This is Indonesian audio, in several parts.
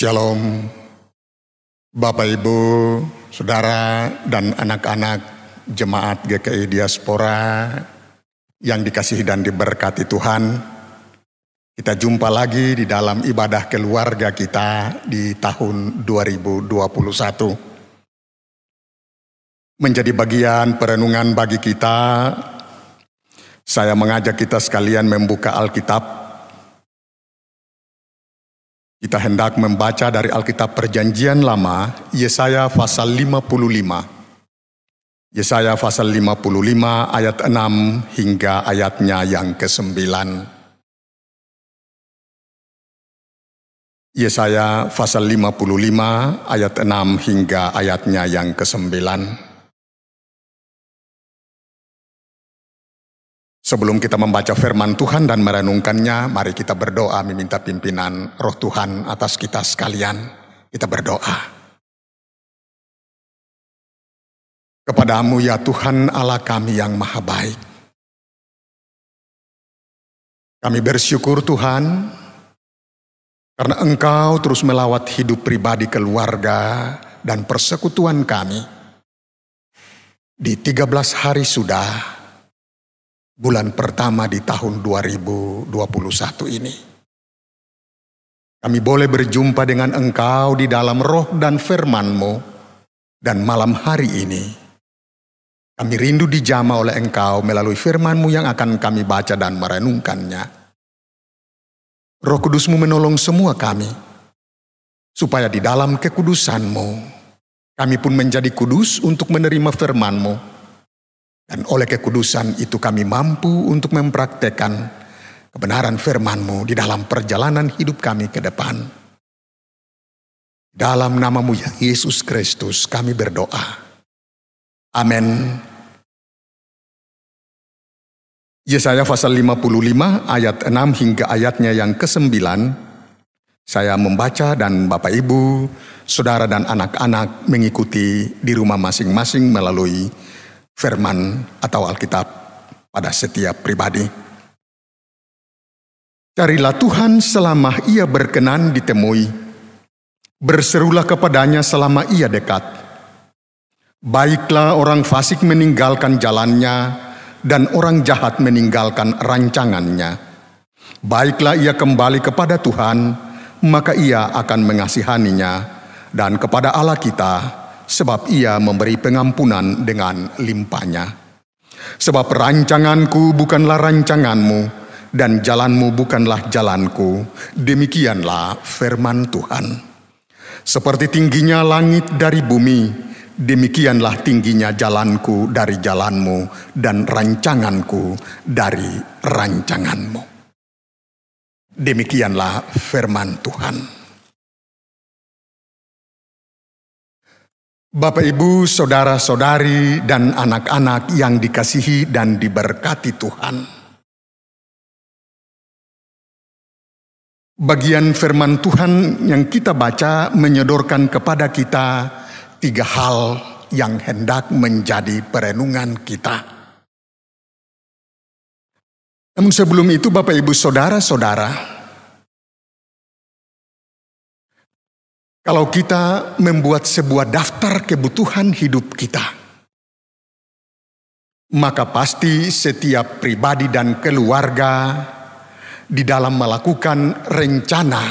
Shalom, Bapak Ibu, Saudara, dan anak-anak jemaat GKI Diaspora yang dikasihi dan diberkati Tuhan. Kita jumpa lagi di dalam ibadah keluarga kita di tahun 2021. Menjadi bagian perenungan bagi kita, saya mengajak kita sekalian membuka Alkitab kita hendak membaca dari Alkitab Perjanjian Lama, Yesaya pasal 55. Yesaya pasal 55 ayat 6 hingga ayatnya yang ke-9. Yesaya pasal 55 ayat 6 hingga ayatnya yang ke-9. Sebelum kita membaca firman Tuhan dan merenungkannya, mari kita berdoa meminta pimpinan roh Tuhan atas kita sekalian. Kita berdoa. Kepadamu ya Tuhan Allah kami yang maha baik. Kami bersyukur Tuhan, karena Engkau terus melawat hidup pribadi keluarga dan persekutuan kami. Di 13 hari sudah, bulan pertama di tahun 2021 ini. Kami boleh berjumpa dengan Engkau di dalam roh dan firman-Mu, dan malam hari ini kami rindu dijama oleh Engkau melalui firman-Mu yang akan kami baca dan merenungkannya. Roh Kudus-Mu menolong semua kami, supaya di dalam kekudusan-Mu, kami pun menjadi kudus untuk menerima firman-Mu, dan oleh kekudusan itu kami mampu untuk mempraktekkan kebenaran firman-Mu di dalam perjalanan hidup kami ke depan. Dalam namamu Yesus Kristus kami berdoa. Amin. Yesaya pasal 55 ayat 6 hingga ayatnya yang ke-9. Saya membaca dan Bapak Ibu, Saudara dan anak-anak mengikuti di rumah masing-masing melalui firman atau Alkitab pada setiap pribadi. Carilah Tuhan selama ia berkenan ditemui. Berserulah kepadanya selama ia dekat. Baiklah orang fasik meninggalkan jalannya dan orang jahat meninggalkan rancangannya. Baiklah ia kembali kepada Tuhan, maka ia akan mengasihaninya dan kepada Allah kita, sebab ia memberi pengampunan dengan limpahnya. Sebab rancanganku bukanlah rancanganmu, dan jalanmu bukanlah jalanku. Demikianlah firman Tuhan. Seperti tingginya langit dari bumi, demikianlah tingginya jalanku dari jalanmu, dan rancanganku dari rancanganmu. Demikianlah firman Tuhan. Bapak, ibu, saudara-saudari, dan anak-anak yang dikasihi dan diberkati Tuhan, bagian firman Tuhan yang kita baca menyodorkan kepada kita tiga hal yang hendak menjadi perenungan kita. Namun, sebelum itu, Bapak, ibu, saudara-saudara, Kalau kita membuat sebuah daftar kebutuhan hidup kita, maka pasti setiap pribadi dan keluarga di dalam melakukan rencana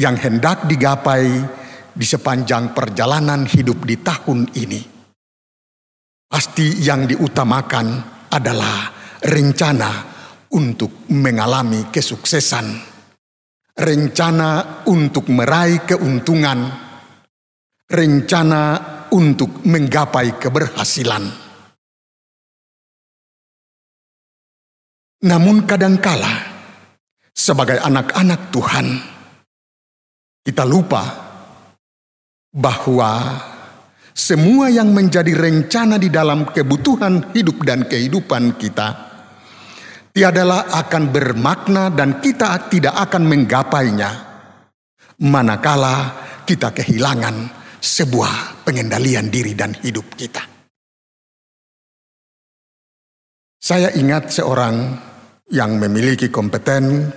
yang hendak digapai di sepanjang perjalanan hidup di tahun ini. Pasti yang diutamakan adalah rencana untuk mengalami kesuksesan rencana untuk meraih keuntungan, rencana untuk menggapai keberhasilan. Namun kadangkala sebagai anak-anak Tuhan kita lupa bahwa semua yang menjadi rencana di dalam kebutuhan hidup dan kehidupan kita tiadalah akan bermakna dan kita tidak akan menggapainya manakala kita kehilangan sebuah pengendalian diri dan hidup kita. Saya ingat seorang yang memiliki kompeten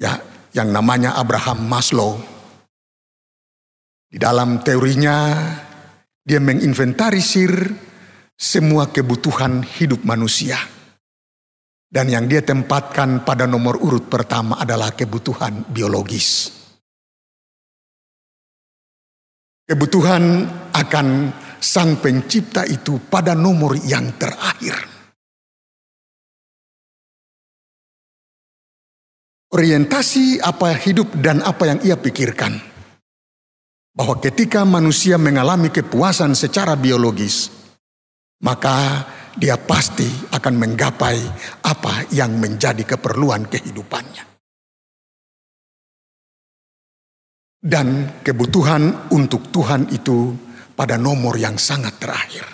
ya yang namanya Abraham Maslow. Di dalam teorinya, dia menginventarisir semua kebutuhan hidup manusia. Dan yang dia tempatkan pada nomor urut pertama adalah kebutuhan biologis. Kebutuhan akan sang pencipta itu pada nomor yang terakhir. Orientasi apa hidup dan apa yang ia pikirkan bahwa ketika manusia mengalami kepuasan secara biologis, maka dia pasti akan menggapai apa yang menjadi keperluan kehidupannya. Dan kebutuhan untuk Tuhan itu pada nomor yang sangat terakhir.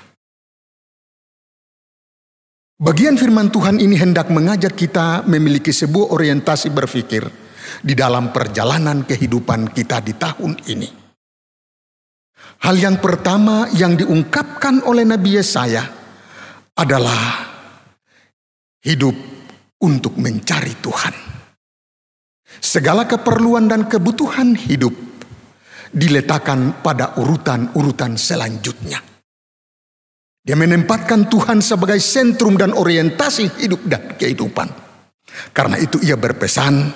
Bagian firman Tuhan ini hendak mengajak kita memiliki sebuah orientasi berpikir di dalam perjalanan kehidupan kita di tahun ini. Hal yang pertama yang diungkapkan oleh Nabi Yesaya adalah hidup untuk mencari Tuhan. Segala keperluan dan kebutuhan hidup diletakkan pada urutan-urutan selanjutnya. Dia menempatkan Tuhan sebagai sentrum dan orientasi hidup dan kehidupan. Karena itu ia berpesan,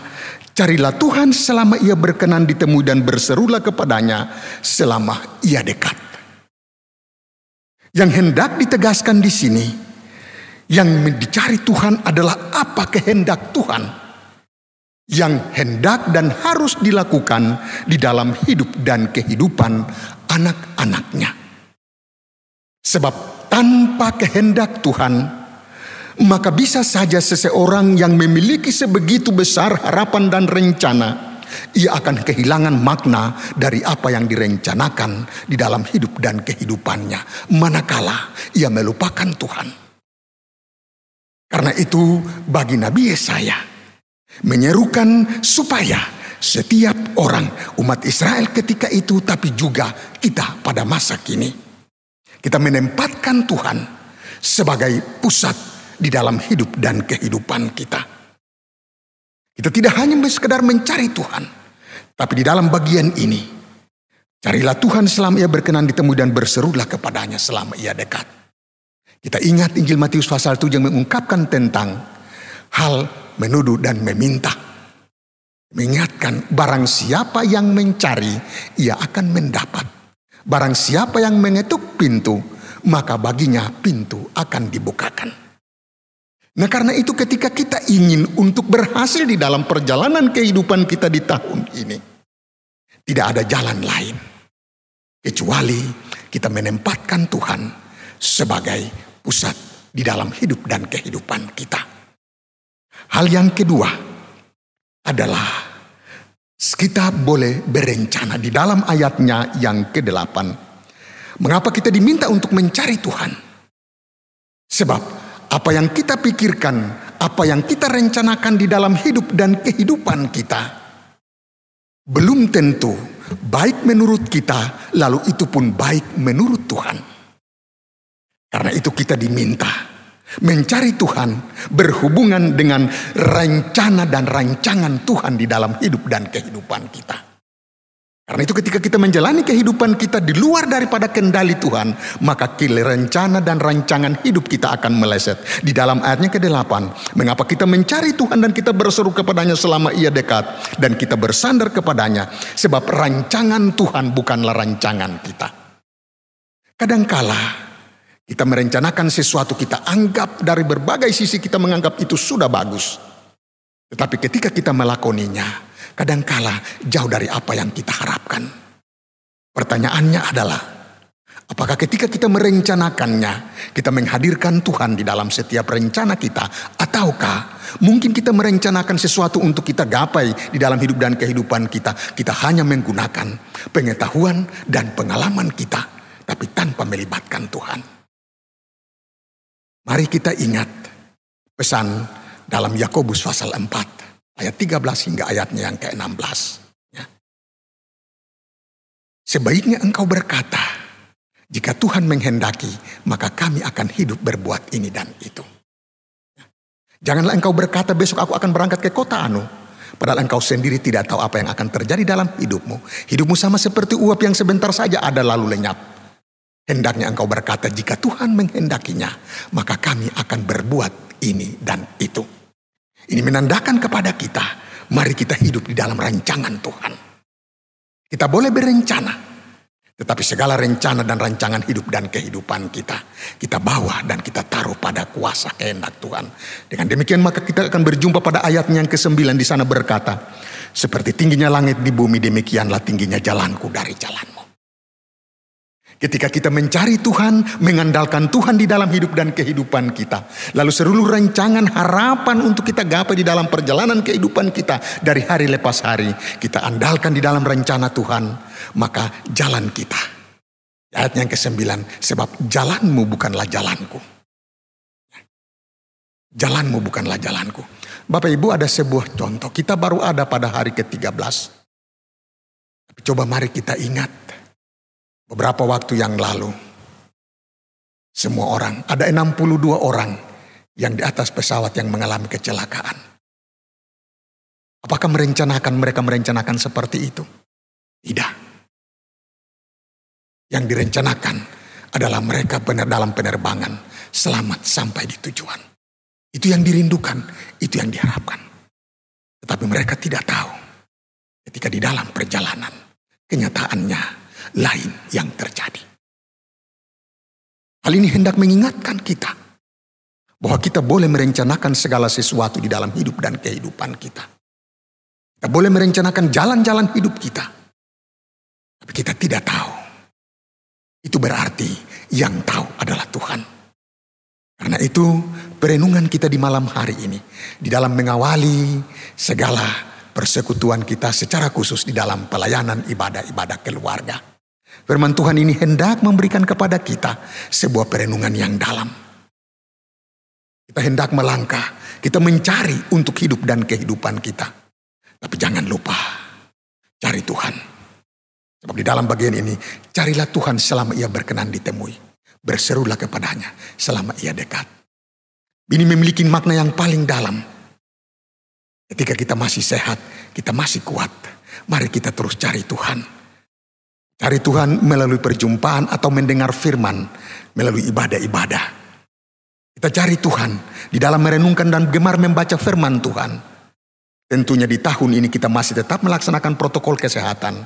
Carilah Tuhan selama ia berkenan ditemui dan berserulah kepadanya selama ia dekat. Yang hendak ditegaskan di sini, yang dicari Tuhan adalah apa kehendak Tuhan yang hendak dan harus dilakukan di dalam hidup dan kehidupan anak-anaknya. Sebab tanpa kehendak Tuhan, maka bisa saja seseorang yang memiliki sebegitu besar harapan dan rencana, ia akan kehilangan makna dari apa yang direncanakan di dalam hidup dan kehidupannya, manakala ia melupakan Tuhan. Karena itu, bagi Nabi Yesaya menyerukan supaya setiap orang umat Israel ketika itu, tapi juga kita pada masa kini, kita menempatkan Tuhan sebagai pusat di dalam hidup dan kehidupan kita. Kita tidak hanya sekedar mencari Tuhan, tapi di dalam bagian ini, carilah Tuhan selama ia berkenan ditemui dan berserulah kepadanya selama ia dekat. Kita ingat Injil Matius pasal 7 yang mengungkapkan tentang hal menuduh dan meminta. Mengingatkan barang siapa yang mencari, ia akan mendapat. Barang siapa yang mengetuk pintu, maka baginya pintu akan dibukakan. Nah karena itu ketika kita ingin untuk berhasil di dalam perjalanan kehidupan kita di tahun ini. Tidak ada jalan lain. Kecuali kita menempatkan Tuhan sebagai pusat di dalam hidup dan kehidupan kita. Hal yang kedua adalah kita boleh berencana di dalam ayatnya yang ke-8. Mengapa kita diminta untuk mencari Tuhan? Sebab apa yang kita pikirkan, apa yang kita rencanakan di dalam hidup dan kehidupan kita, belum tentu baik menurut kita, lalu itu pun baik menurut Tuhan. Karena itu kita diminta mencari Tuhan berhubungan dengan rencana dan rancangan Tuhan di dalam hidup dan kehidupan kita. Karena itu ketika kita menjalani kehidupan kita di luar daripada kendali Tuhan, maka rencana dan rancangan hidup kita akan meleset. Di dalam ayatnya ke-8, mengapa kita mencari Tuhan dan kita berseru kepadanya selama ia dekat dan kita bersandar kepadanya sebab rancangan Tuhan bukanlah rancangan kita. Kadangkala kita merencanakan sesuatu kita anggap dari berbagai sisi kita menganggap itu sudah bagus. Tetapi ketika kita melakoninya, kadangkala jauh dari apa yang kita harapkan. Pertanyaannya adalah, apakah ketika kita merencanakannya, kita menghadirkan Tuhan di dalam setiap rencana kita, ataukah mungkin kita merencanakan sesuatu untuk kita gapai di dalam hidup dan kehidupan kita, kita hanya menggunakan pengetahuan dan pengalaman kita, tapi tanpa melibatkan Tuhan. Mari kita ingat pesan dalam Yakobus pasal 4 Ayat 13 hingga ayatnya yang ke-16. Ya. Sebaiknya engkau berkata, jika Tuhan menghendaki, maka kami akan hidup berbuat ini dan itu. Ya. Janganlah engkau berkata besok aku akan berangkat ke kota anu. Padahal engkau sendiri tidak tahu apa yang akan terjadi dalam hidupmu. Hidupmu sama seperti uap yang sebentar saja ada lalu lenyap. Hendaknya engkau berkata jika Tuhan menghendakinya, maka kami akan berbuat ini dan itu. Ini menandakan kepada kita, mari kita hidup di dalam rancangan Tuhan. Kita boleh berencana, tetapi segala rencana dan rancangan hidup dan kehidupan kita, kita bawa dan kita taruh pada kuasa kehendak Tuhan. Dengan demikian maka kita akan berjumpa pada ayatnya yang ke-9 di sana berkata, seperti tingginya langit di bumi demikianlah tingginya jalanku dari jalanmu. Ketika kita mencari Tuhan, mengandalkan Tuhan di dalam hidup dan kehidupan kita. Lalu seluruh rancangan harapan untuk kita gapai di dalam perjalanan kehidupan kita dari hari lepas hari. Kita andalkan di dalam rencana Tuhan. Maka jalan kita. Ayat yang ke-9. Sebab jalanmu bukanlah jalanku. Jalanmu bukanlah jalanku. Bapak Ibu ada sebuah contoh. Kita baru ada pada hari ke-13. Coba mari kita ingat Beberapa waktu yang lalu, semua orang, ada 62 orang yang di atas pesawat yang mengalami kecelakaan. Apakah merencanakan mereka merencanakan seperti itu? Tidak. Yang direncanakan adalah mereka benar dalam penerbangan selamat sampai di tujuan. Itu yang dirindukan, itu yang diharapkan. Tetapi mereka tidak tahu ketika di dalam perjalanan kenyataannya lain yang terjadi. Hal ini hendak mengingatkan kita bahwa kita boleh merencanakan segala sesuatu di dalam hidup dan kehidupan kita. Kita boleh merencanakan jalan-jalan hidup kita. Tapi kita tidak tahu. Itu berarti yang tahu adalah Tuhan. Karena itu perenungan kita di malam hari ini. Di dalam mengawali segala persekutuan kita secara khusus di dalam pelayanan ibadah-ibadah keluarga. Firman Tuhan ini hendak memberikan kepada kita sebuah perenungan yang dalam. Kita hendak melangkah, kita mencari untuk hidup dan kehidupan kita. Tapi jangan lupa, cari Tuhan. Sebab di dalam bagian ini, carilah Tuhan selama ia berkenan ditemui. Berserulah kepadanya selama ia dekat. Ini memiliki makna yang paling dalam. Ketika kita masih sehat, kita masih kuat. Mari kita terus cari Tuhan Cari Tuhan melalui perjumpaan atau mendengar firman melalui ibadah-ibadah. Kita cari Tuhan di dalam merenungkan dan gemar membaca firman Tuhan. Tentunya di tahun ini kita masih tetap melaksanakan protokol kesehatan.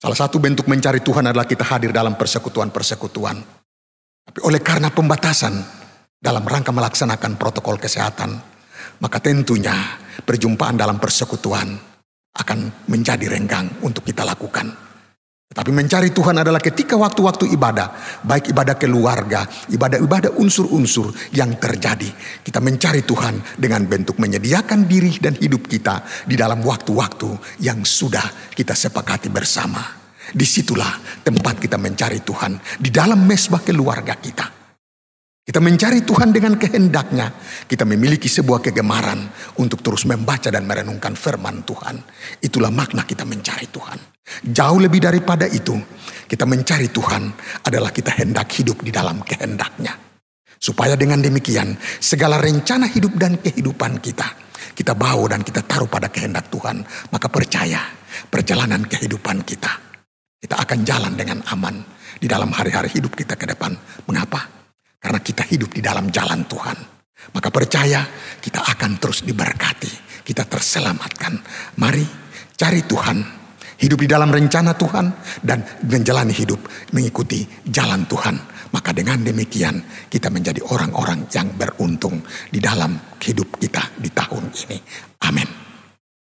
Salah satu bentuk mencari Tuhan adalah kita hadir dalam persekutuan-persekutuan. Tapi oleh karena pembatasan dalam rangka melaksanakan protokol kesehatan, maka tentunya perjumpaan dalam persekutuan akan menjadi renggang untuk kita lakukan. Tapi mencari Tuhan adalah ketika waktu-waktu ibadah, baik ibadah keluarga, ibadah-ibadah unsur-unsur yang terjadi. Kita mencari Tuhan dengan bentuk menyediakan diri dan hidup kita di dalam waktu-waktu yang sudah kita sepakati bersama. Di situlah tempat kita mencari Tuhan di dalam mesbah keluarga kita. Kita mencari Tuhan dengan kehendaknya. Kita memiliki sebuah kegemaran untuk terus membaca dan merenungkan firman Tuhan. Itulah makna kita mencari Tuhan. Jauh lebih daripada itu, kita mencari Tuhan adalah kita hendak hidup di dalam kehendaknya. Supaya dengan demikian, segala rencana hidup dan kehidupan kita, kita bawa dan kita taruh pada kehendak Tuhan. Maka percaya, perjalanan kehidupan kita, kita akan jalan dengan aman di dalam hari-hari hidup kita ke depan. Mengapa? Karena kita hidup di dalam jalan Tuhan. Maka percaya kita akan terus diberkati. Kita terselamatkan. Mari cari Tuhan. Hidup di dalam rencana Tuhan. Dan menjalani hidup mengikuti jalan Tuhan. Maka dengan demikian kita menjadi orang-orang yang beruntung di dalam hidup kita di tahun ini.